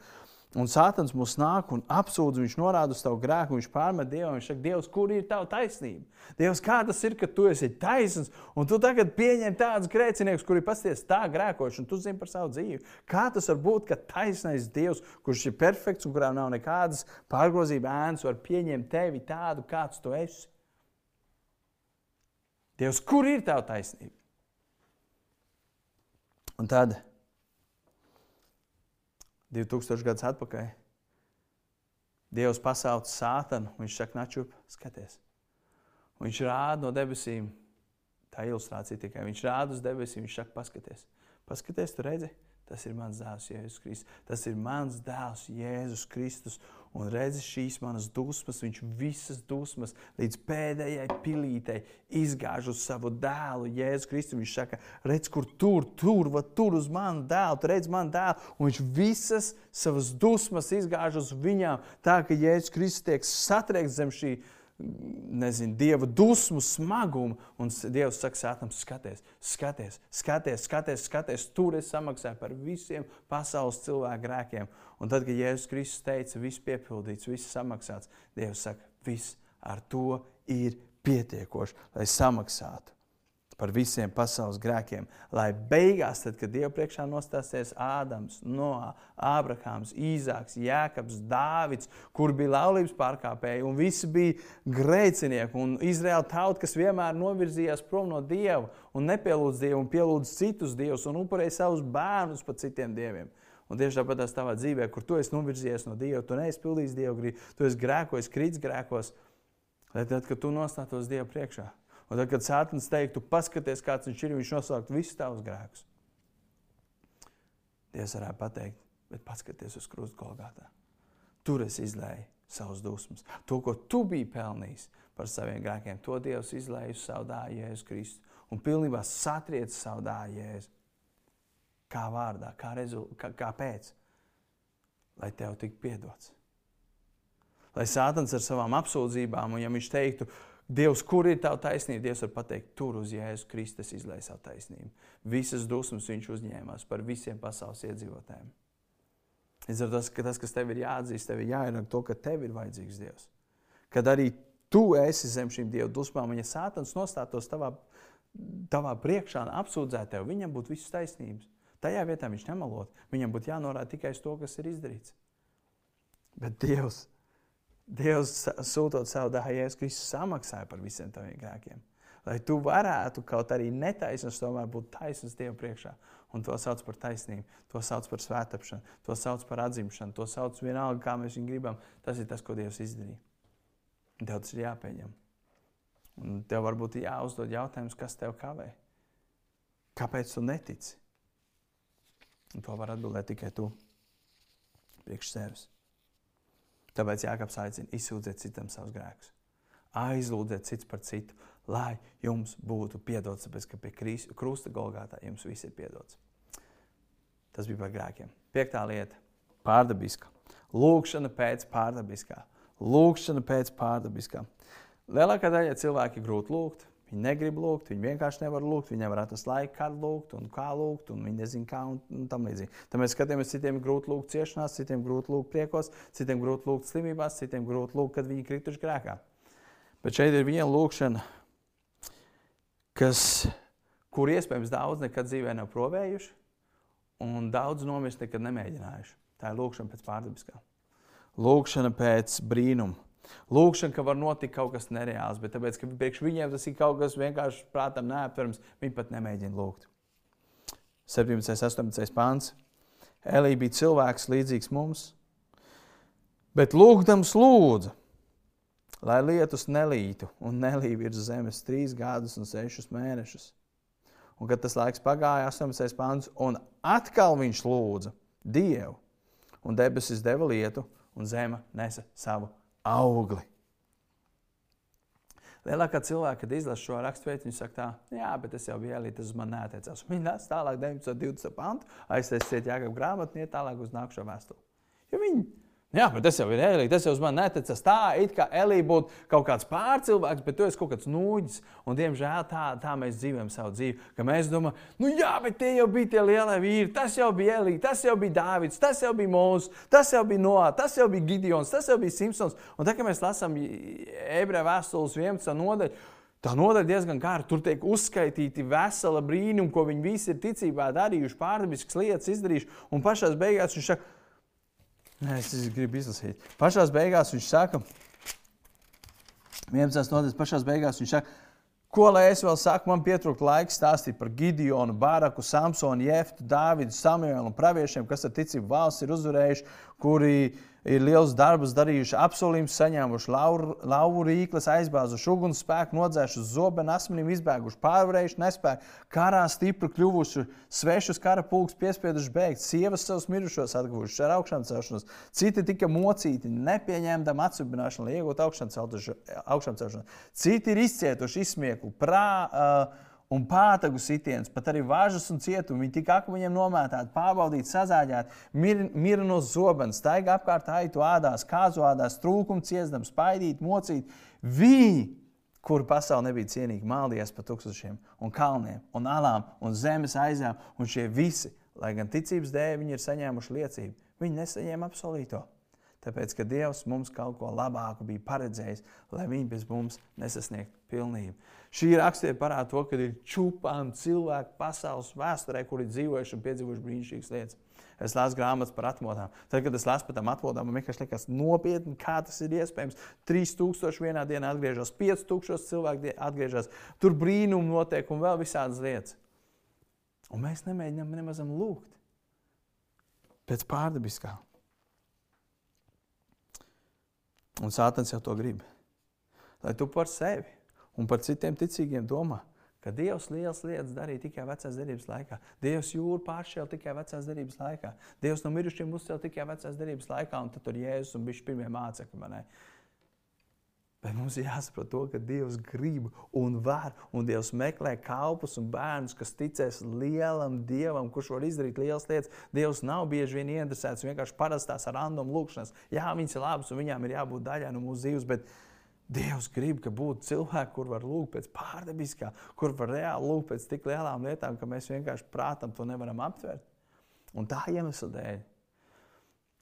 Un Sātans mums nāk un apsūdz, viņš norāda uz tavu grēku, viņš pārmet Dievu. Viņš saka, Dievs, kur ir tava taisnība? Dievs, kā tas ir, ka tu esi taisns un tu tagad pieņem tādus grēciniekus, kuri pasties tā grēkoši, un tu zini par savu dzīvi? Kā tas var būt, ka taisnais Dievs, kurš ir perfekts un kurām nav nekādas pārgrozība ēnas, var pieņemt tevi tādu, kāds tu esi? Dievs, kur ir tava taisnība? Un tad, 2000 gadus atpakaļ, Dievs pasauca sātanu. Viņš saka, načup, skaties. Un viņš rāda no debesīm. Tā ilustrācija tikai. Viņš rāda uz debesīm. Viņš saka, paskaties, paskaties, tu redzi, tas ir mans dēls Jēzus Kristus. Tas ir mans dēls Jēzus Kristus un redzi šīs manas dusmas, viņš visas dusmas līdz pēdējai pilītei izgāž uz savu dēlu, Jēzus Kristus. Viņš saka, redz, kur tur, tur, va, tur uz manu dēlu, tu redz manu dēlu, un viņš visas savas dusmas izgāž uz viņām, tā ka Jēzus Kristus tiek satriekts zem šī nezinu, dieva dusmu smagumu. Un Dievs saka, Sētam, skaties, skaties, skaties, skaties, skaties, tur es samaksāju par visiem pasaules cilvēku grēkiem. Un tad, kad Jēzus Kristus teica, viss piepildīts, viss samaksāts, Dievs saka, viss ar to ir pietiekoši, lai samaksātu par visiem pasaules grēkiem, lai beigās, tad, kad Dieva priekšā nostāsies Ādams, Noā, Ābrahāms, Īzāks, Jēkabs, Dāvids, kur bija laulības pārkāpēji, un visi bija grēcinieki, un Izraēla tauta, kas vienmēr novirzījās prom no Dieva un nepielūdz Dievu un pielūdz citus dievus un upurēja savus bērnus par citiem dieviem. Un tieši tāpat tās tavā dzīvē, kur tu esi novirzījies no Dieva, tu neesi pildījis Dieva gribu, tu esi grēkojis, krīts grēkos, lai tad, kad tu nostātos Dieva priekšā, Un tad, kad Sātans teiktu, paskaties, kāds viņš ir, viņš nosaukt visus tavus grēkus. Dievs varētu pateikt, bet paskaties uz krustu Golgātā. Tur es izlēju savus dusmas. To, ko tu biji pelnījis par saviem grēkiem, to Dievs izlēja uz savu dāļu Jēzus Kristu. Un pilnībā satriec savu dāļu Jēzu. Kā vārdā, kā, rezul, kā, kāpēc? Lai tev tiktu piedots. Lai Sātans ar savām apsūdzībām, un ja viņš teiktu, Dievs, kur ir tava taisnība? Dievs var pateikt, tur uz Jēzus Kristus izlaiž savu taisnību. Visas dusmas viņš uzņēmās par visiem pasaules iedzīvotājiem. Līdz ar to, ka tas, kas tev ir jāatzīst, tev ir jāienāk to, ka tev ir vajadzīgs Dievs. Kad arī tu esi zem šīm Dieva dusmām, un ja Sātans nostātos tavā, tavā priekšā un apsūdzētu tevi, viņam būtu visas taisnības. Tajā vietā viņš nemalot. Viņam būtu jānorāda tikai uz to, kas ir izdarīts. Bet Dievs Dievs sūtot savu dēlu, Jēzus Kristus samaksāja par visiem taviem grēkiem. Lai tu varētu kaut arī netaisnīgs, tomēr būt taisnīgs Dieva priekšā. Un to sauc par taisnību, to sauc par svētāpšanu, to sauc par atzimšanu, to sauc vienalga, kā mēs viņu gribam. Tas ir tas, ko Dievs izdarīja. Tev tas ir jāpieņem. Un tev varbūt ir jāuzdod jautājums, kas tev kavē. Kāpēc tu netici? Un to var atbildēt tikai tu priekš sevis. Tāpēc Jānis aicina izsūdzēt citam savus grēkus. Aizlūdziet cits par citu, lai jums būtu piedots, tāpēc ka pie krusta Golgātā jums viss ir piedots. Tas bija par grēkiem. Piektā lieta - pārdabiska. Lūkšana pēc pārdabiskā. Lūkšana pēc pārdabiskā. Lielākā daļa cilvēku ir grūti lūgt. Viņi negrib lūgt, viņi vienkārši nevar lūgt, viņi nevar atrast laiku, kad lūgt un kā lūgt, un viņi nezina, kā un, un tam līdzīgi. Tad mēs skatāmies, citiem grūti lūgt ciešanās, citiem grūti lūgt priekos, citiem grūti lūgt slimībās, citiem grūti lūgt, kad viņi krituši grēkā. Bet šeit ir viena lūkšana, kas, kur iespējams daudz nekad dzīvē nav provējuši, un daudz nomirst nekad nemēģinājuši. Tā ir lūkšana pēc pārdabiskā. Lūkšana pēc brīnuma. Lūkšana, ka var notikt kaut kas nereāls, bet tāpēc, ka priekš viņiem tas ir kaut kas vienkārši prātam neaptverams, viņi pat nemēģina lūgt. 17. un 18. pāns. Elīja bija cilvēks līdzīgs mums, bet lūgdams lūdza, lai lietus nelītu un nelīja virs zemes trīs gadus un sešus mēnešus. Un kad tas laiks pagāja, 18. pāns, un atkal viņš lūdza Dievu, un debesis deva lietu, un zeme nesa savu augli. Lielākā cilvēka, kad izlasa šo raksturvietu, viņi saka, tā, jā, bet tas jau bija Elīte, tas man neatiecās. Viņi nāca tālāk, 19. un 20. pantu, aiztaisiet Jāgab grāmatu un iet tālāk uz nākamo vēstuli. Jo viņi Jā, bet tas jau ir Elīze. Tas jau man neticas tā, it kā Elīze būtu kaut kāds pārcilvēks, bet tu esi kaut kāds nūģis. Un, diemžēl tā, tā mēs dzīvojam savu dzīvi. Ka mēs domājam, nu jā, bet tie jau bija tie lielie vīri. Tas jau bija Elīze, tas jau bija Dāvids, tas jau bija Mūzis, tas jau bija Noā, tas jau bija Gideons, tas jau bija Simpsons. Un tā kā mēs lasām ebreju vēstules 11. nodaļu. Tā nodaļa diezgan gara. Tur tiek uzskaitīti vesela brīnumi, ko viņi visi ir ticībā darījuši, pārdabiskas lietas izdarījuši. Un pašā beigās viņš saka, Nē, es gribu izlasīt. Pašā beigās viņš saka, 11. nodaļas pašā beigās viņš saka, ko lai es vēl saku, man pietrūkst laiks stāstīt par Gideonu, Bāraku, Samsonu, Jeftu, Dāvidu, Samuelu un praviešiem, kas ar ticību valsts ir uzvarējuši, kuri ir liels darbs darījuši, apsolījumus saņēmuši, lauru rīkles aizbāzuši, uguns spēku nodzējuši, zobenu asmenim izbēguši, pārvarējuši nespēku, karā stipri kļuvuši, svešus kara pulkus piespieduši beigt, sievas savus mirušos atguvuši ar augšām celšanos, citi tika mocīti, nepieņemdam atsubināšanu, lai iegūtu augšām celšanos, citi ir izcietuši izsmieklu, prā, uh, un pātagu sitiens, pat arī važas un cietumi. Viņi tika akmeņiem nomētāti, pārbaudīti, sazāģēti, mir, mira no zobens, staigā apkārt aitu ādās, kāzu ādās, trūkumu ciestams, spaidīt, mocīt. Viņi, kuri pasauli nebija cienīgi, maldījās pa tūkstošiem un kalniem un alām un zemes aizām, un šie visi, lai gan ticības dēļ viņi ir saņēmuši liecību, viņi nesaņēma absolūto. Tāpēc, ka Dievs mums kaut ko labāku bija paredzējis, lai viņi bez mums nesasniegtu pilnību. Šī rakstīja parāda to, ka ir čūpām cilvēki pasaules vēsturē, kuri dzīvojuši un piedzīvojuši brīnišķīgas lietas. Es lasu grāmatas par atmodām. Tad, kad es lasu par tām atmodām, man vienkārši liekas nopietni, kā tas ir iespējams. 3000 vienā dienā atgriežas, 5000 cilvēku atgriežas, tur brīnumi notiek un vēl visādas lietas. Un mēs nemēģinām nemaz lūgt pēc pārdabiskā. Un Sātans jau to grib. Lai tu par sevi un par citiem ticīgiem domā, ka Dievs liels lietas darīja tikai vecās derības laikā. Dievs jūru pāršķēla tikai vecās derības laikā. Dievs no mirušiem uzcēla tikai vecās derības laikā, un tad tur Jēzus un bija pirmie mācekļi. Bet mums ir jāsaprot, to, ka Dievs grib un var, un Dievs meklē kalpus un bērnus, kas ticēs lielam Dievam, kurš var izdarīt lielas lietas. Dievs nav bieži vien interesēts vienkārši parastās ar random lūkšanas. Jā, viņas ir labas un viņām ir jābūt daļai no mūsu dzīves, bet Dievs grib, ka būtu cilvēki, kur var lūgt pēc pārdabiskā, kur var reāli lūgt pēc tik lielām lietām, ka mēs vienkārši prātam to nevaram aptvert. Un tā iemesla dēļ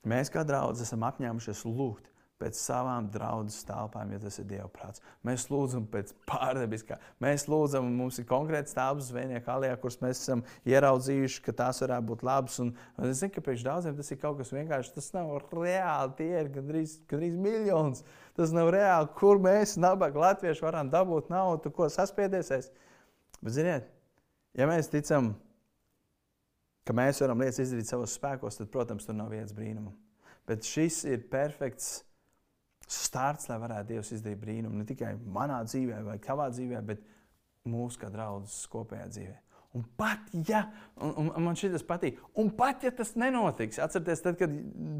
mēs kā draugi esam apņēmušies lūgt pēc savām draudzes telpām, ja tas ir Dieva prāts. Mēs lūdzam pēc pārdabiskā. Mēs lūdzam, mums ir konkrēts telpas zvejnieku alijā, kuras mēs esam ieraudzījuši, ka tās varētu būt labas. Un, un es zinu, ka priekš daudziem tas ir kaut kas vienkārši, tas nav reāli, tie ir gandrīz, gandrīz miljons. Tas nav reāli, kur mēs, nabaga latvieši, varam dabūt naudu, ko saspiediesies. Bet, ziniet, ja mēs ticam, ka mēs varam lietas izdarīt savos spēkos, tad, protams, tur nav vietas brīnumam. Bet šis ir perfekts starts, lai varētu Dievs izdarīt brīnumu ne tikai manā dzīvē, vai tavā dzīvē, bet mūsu kā draudzes kopējā dzīvē. Un pat ja, un, un man šis patīk, un pat ja tas nenotiks, atcerieties, tad, kad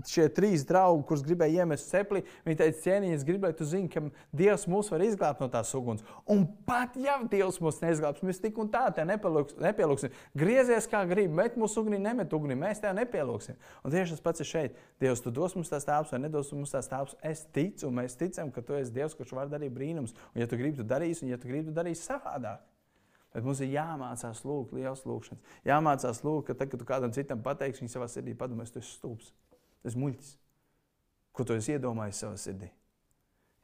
šie trīs draugi, kurus gribēja iemest ceplī, viņi teica, cienījies, gribēju, tu zini, ka Dievs mūs var izglābt no tās uguns. Un pat ja Dievs mūs neizglābs, mēs tik un tā te nepielūgsim. Griezies kā gribi, met mūsu ugunī, nemet ugunī, mēs tev nepielūgsim. Un tieši tas pats ir šeit. Dievs, tu dos mums tās tāpas vai nedos mums tās tāpas. Es ticu, un mēs ticam, ka tu esi Dievs, kurš var darīt brīnums. Un ja tu gribi, tu darīsi, un ja tu gribi, tu darīsi savādāk. Bet mums ir jāmācās lūgt liels lūgšanas. Jāmācās lūgt, ka tad, kad tu kādam citam pateiksi, viņš savā sirdī padomās, tu esi stulbs. Tas muļķis. Ko tu esi iedomājies savā sirdī?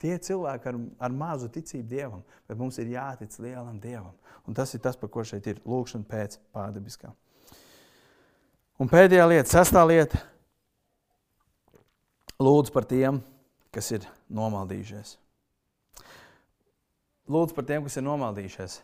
Tie cilvēki ar, ar mazu ticību Dievam, bet mums ir jātic lielam Dievam. Un tas ir tas, par ko šeit ir lūkšana pēc pārdabiskā. Un pēdējā lieta, sastā lieta, lūdzu par tiem, kas ir nomaldījušies. Lūdzu par tiem, kas ir nomaldījušies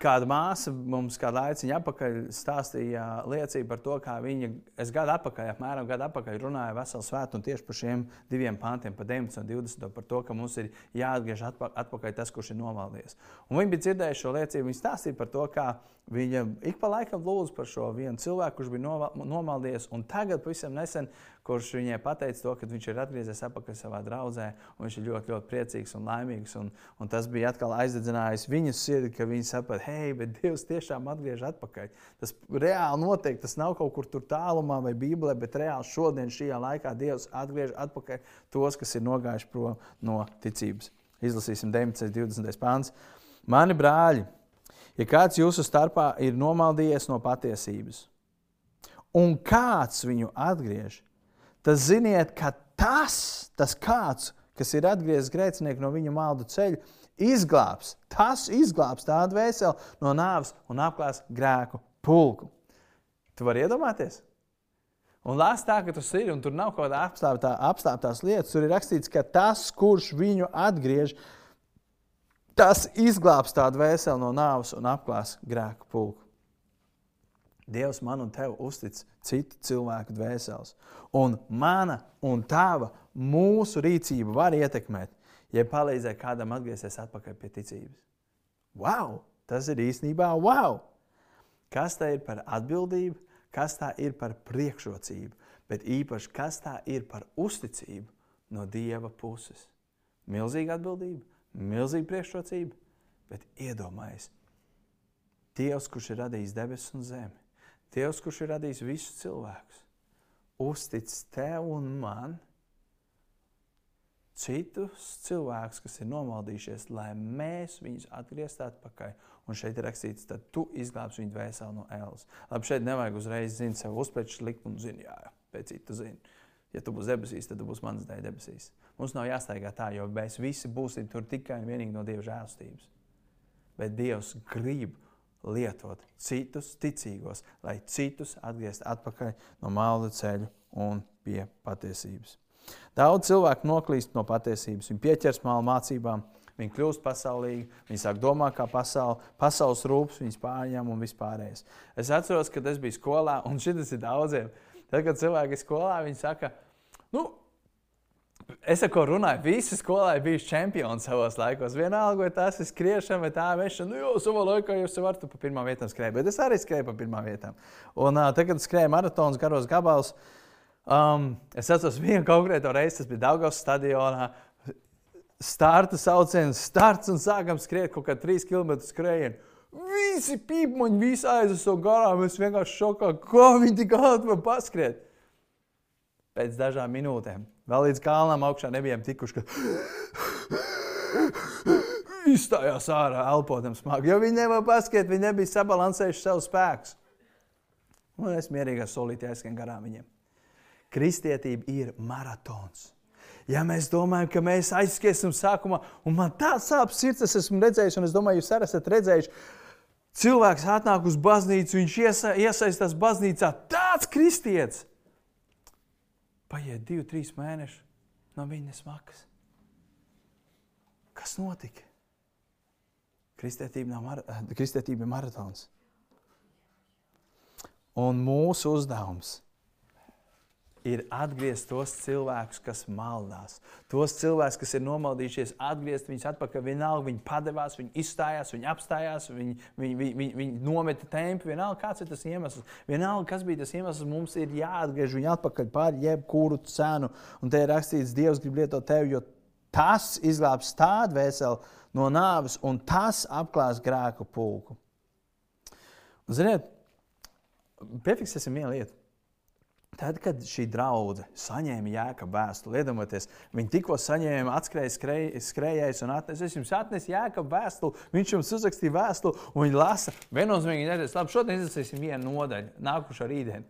kāda māsa mums kādu laiciņu atpakaļ stāstīja liecību par to, kā viņa, es gadu atpakaļ, apmēram gadu atpakaļ runāju veselu svētu un tieši par šiem diviem pāntiem, par 19 un 20, par to, ka mums ir jāatgriež atpakaļ tas, kurš ir novaldies. Un viņi bija dzirdējuši šo liecību, viņi stāstīja par to, kā viņa ik pa laikam lūdz par šo vienu cilvēku, kurš bija nomaldies, un tagad pavisam nesen kurš viņai pateica to, ka viņš ir atgriezies atpakaļ savā draudzē, un viņš ir ļoti, ļoti priecīgs un laimīgs. Un, un tas bija atkal aizdedzinājis viņas sirdi, ka viņi saprata, hei, bet Dievs tiešām atgriež atpakaļ. Tas reāli notiek, tas nav kaut kur tur tālumā vai Bībelē, bet reāli šodien, šajā laikā Dievs atgriež atpakaļ tos, kas ir nogājuši prom no ticības. Izlasīsim 19. un 20. pāns. Mani brāļi, ja kāds jūsu starpā ir nomaldījies no patiesības, un kāds viņu atgriež, tad ziniet, ka tas, tas kāds, kas ir atgriezis grēcinieku no viņa maldu ceļa, izglābs. Tas izglābs tādu vēseli no nāves un apklās grēku pulku. Tu vari iedomāties? Un lāst tā, ka tas ir, un tur nav kaut kāda apstāptā, apstāptās lietas. Tur ir rakstīts, ka tas, kurš viņu atgriež, tas izglābs tādu vēseli no nāves un apklās grēku pulku. Dievs man un tev uztic citu cilvēku dvēseles. Un mana un tava mūsu rīcība var ietekmēt, ja palīdzēt kādam atgriezties atpakaļ pie ticības. Wow! Tas ir īstenībā wow! Kas tā ir par atbildību, kas tā ir par priekšrocību, bet īpaši kas tā ir par uzticību no Dieva puses. Milzīga atbildība, milzīga priekšrocība, bet iedomājieties, Dievs, kurš ir radījis debesis un zemi, Dievs, kurš ir radījis visus cilvēkus, uztic tev un man citus cilvēkus, kas ir nomaldījušies, lai mēs viņus atgrieztu atpakaļ. Un šeit ir rakstīts, tad tu izglābsi viņu dvēseli no ēlas. Labi, šeit nevajag uzreiz zināt, sev uzspēlēt likt un zināt, jā, pēc citu zini. Ja tu būsi debesīs, tad tu būsi mans dēļ debesīs. Mums nav jāstaigā tā, jo mēs visi būsim tur tikai un vienīgi no Dieva žēlstības. Bet Dievs grib lietot citus ticīgos, lai citus atgrieztu atpakaļ no maldu ceļu un pie patiesības. Daudz cilvēku noklīst no patiesības, viņi pieķers mālu mācībām, viņi kļūst pasaulīgi, viņi sāk domāt kā pasauli, pasaules rūpes, viņas pārņem un vispārējais. Es atceros, kad es biju skolā, un šis ir daudziem. Tad, kad cilvēki ir skolā, viņi saka, nu, Es ar ko runāju, visi skolai bijuši čempioni savos laikos. Vienalga, vai tas ir skriešana vai tā vešana. Nu, jau savā laikā jūs varat pa pirmām vietām skrēt, bet es arī skrēju pa pirmām vietām. Un uh, tagad, kad skrēju maratons, garos gabalus, um, es atceros vienu konkrēto reizi, tas bija Daugavas stadionā. Starta sauciens, starts un sākam skriet kaut kā 3 km skrējienu. Visi pīpmaņi, visi aizeso garām. Es vienkārši šokā, kā viņi tik ātri var paskriet. Pēc dažām minūtēm Vēl līdz kalnam augšā nebijām tikuši, ka izstājās ārā, elpotam smagi. Jo viņi nevar paskatīt, viņi nebija sabalansējuši savu spēku. Un es mierīgi ar solīti aizskan garām viņiem. Kristietība ir maratons. Ja mēs domājam, ka mēs aizskriesim sākumā, un man tāds sāpes sirds, es esmu redzējis, un es domāju, jūs arī esat redzējuši, cilvēks atnāk uz baznīcu, viņš iesa, iesaistās baznīcā, tāds kristietis Paiet divi, trīs mēneši, no viņa smakas. Kas notika? Kristētība, mar kristētība ir maratons. Un mūsu uzdevums ir atgriezt tos cilvēkus, kas maldās. Tos cilvēkus, kas ir nomaldījušies, atgriezt viņus atpakaļ. Vienalga, viņi padevās, viņi izstājās, viņi apstājās, viņi, viņi, viņi, viņi, viņi nometa tempu. Vienalga, kāds ir tas iemesls. Vienalga, kas bija tas iemesls, mums ir jāatgriež viņi atpakaļ par jebkuru cenu. Un te ir rakstīts, Dievs grib lietot tevi, jo tas izglābs tādu veselu no nāves, un tas apklās grēku pulku. Un, ziniet, piefiksēsim vienu lietu. Tad, kad šī draudzene saņēma jēkabu vēstuli, iedomājieties, viņi tikko saņēma, atskrēja skrej, skrējējis un atnesa. Es jums atnesu jēkabu vēstuli, viņš jums uzrakstīja vēstuli, un viņi lasa. Viennozīmīgi, labi, šodien izlasīsim vienu nodaļu, nākušo rītdienu.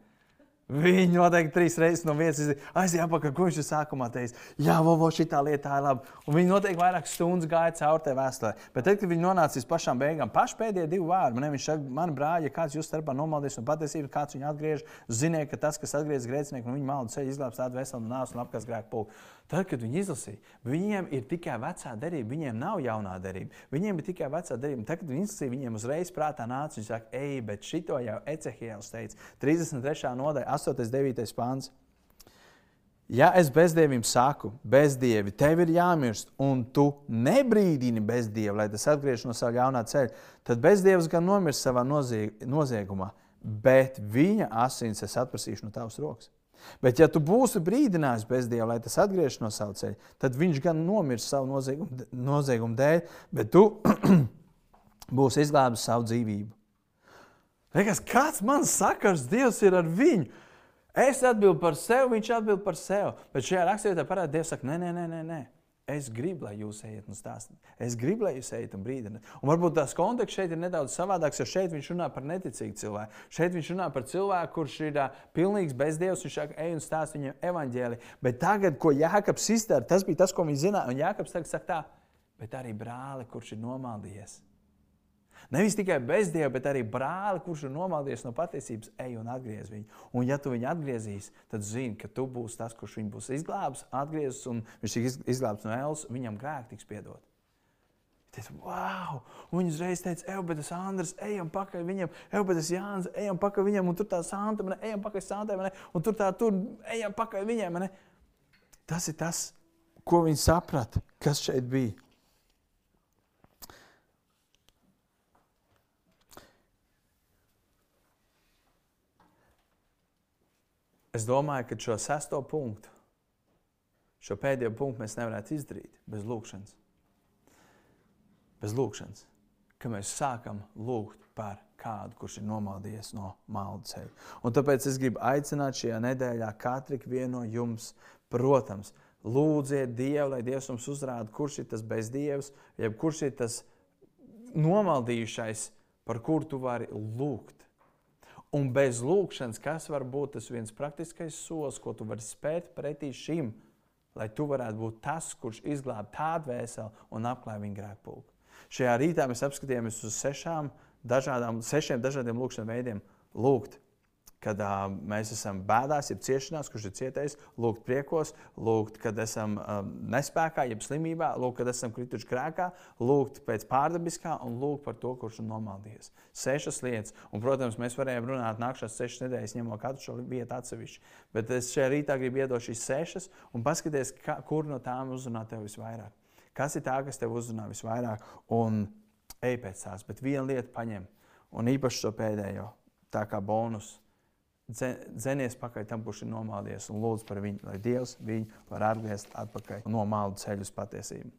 Viņi noteikti trīs reizes no vietas aizjāja apakaļ, ko viņš ir sākumā teicis. Jā, vovo, šī lieta ir laba. Un viņi noteikti vairāk stundas gāja cauri tajā vēsturē. Bet tad, kad viņi nonāca līdz pašām beigām, paši pēdējie divi vārdi, man viņš saka, man brāļi, ja kāds jūs starpā nomaldies un patiesībā kāds viņu atgriež, ziniet, ka tas, kas atgriež grēcinieku, un viņa maldu ceļu izglābs tādu veselu nāsu un apkās grēku pulku. Tad, kad viņi izlasīja, viņiem ir tikai vecā derība, viņiem nav jaunā derība. Viņiem ir tikai vecā derība. Tad, kad viņi izlasīja, viņiem uzreiz prātā nāca, viņi saka, ej, bet šito jau Ecehijāls teica. 33. nodaļa, 8. un 9. pāns. Ja es bezdievim saku, bezdievi, tev ir jāmirst, un tu nebrīdini bezdievu, lai tas atgriežas no sava jaunā ceļa, tad bezdievs gan nomirst savā noziegumā, bet viņa asins es atprasīšu no tavas rokas. Bet, ja tu būsi brīdinājis bezdieva, lai tas atgriežas no sava ceļa, tad viņš gan nomirs savu noziegumu, noziegumu dēļ, bet tu *clears throat* būsi izglābis savu dzīvību. Liekas, kāds man sakars Dievs ir ar viņu? Es atbildu par sevi, viņš atbild par sevi. Bet šajā rakstvietā parādās, Dievs saka, nē, nē, nē, nē. nē. Es gribu, lai jūs ejat un stāstāt. Es gribu, lai jūs ejat un brīdināt. Un varbūt tās konteksts šeit ir nedaudz savādāks, jo šeit viņš runā par neticīgu cilvēku. Šeit viņš runā par cilvēku, kurš ir uh, pilnīgs bezdievs. Viņš saka, ej un stāst viņam evaņģēli. Bet tagad, ko Jānis izdara, tas bija tas, ko viņš zināja. Un Jānis tagad saka tā, bet arī brāli, kurš ir nomaldījies. Nevis tikai bezdieva, bet arī brāli, kurš ir nomaldies no patiesības, ej un atgriez viņu. Un, ja tu viņu atgriezīs, tad zini, ka tu būsi tas, kurš viņu būs izglābis, atgriezis, un viņš tiks izglābts no ēlas, viņam grēki tiks piedot. Ir wow! Un viņi uzreiz teica, ej, bet tas Andris, ejam pakaļ viņam, ej, bet tas Jānis, ejam pakaļ viņam, un tur tā Santa, man, ejam pakaļ Santai, man, un tur tā, tur, ejam pakaļ viņam. Man, tas ir tas, ko viņi saprata, kas šeit bija. Es domāju, ka šo sesto punktu, šo pēdējo punktu mēs nevarētu izdarīt bez lūkšanas. Bez lūkšanas, ka mēs sākam lūgt par kādu, kurš ir nomaldījies no maldu ceļa. Un tāpēc es gribu aicināt šajā nedēļā katru no jums, protams, lūdziet Dievu, lai Dievs mums uzrāda, kurš ir tas bezdievs, jeb kurš ir tas nomaldījušais, par kuru tu vari lūgt. Un bez lūkšanas, kas var būt tas viens praktiskais solis, ko tu vari spēt pretī šim, lai tu varētu būt tas, kurš izglāb tādu vēseli un apklāj viņa grēkpulku. Šajā rītā mēs apskatījāmies uz sešām dažādām, sešiem dažādiem lūkšanas veidiem. Lūgt, kad uh, mēs esam bēdās, jeb ciešanās, kurš ir cietējis, lūgt priekos, lūgt, kad esam um, nespējā, jeb slimībā, lūgt, kad esam krituši grēkā, lūgt pēc pārdabiskā un lūgt par to, kurš ir nomaldījies. Sešas lietas, un, protams, mēs varējām runāt nākamās sešas nedēļas, ņemot katru šo vietu atsevišķi. Bet es šajā rītā gribu iedot šīs sešas un paskatīties, kā, kur no tām uzrunā tev visvairāk. Kas ir tā, kas tev uzrunā visvairāk, un ej pēc tās, bet viena lieta paņem, un īpaši šo pēdējo, tā kā bonusu dzenies pakaļ tam, kurš ir nomālies, un lūdz par viņu, lai Dievs viņu var atgriezt atpakaļ no māla ceļu uz patiesību.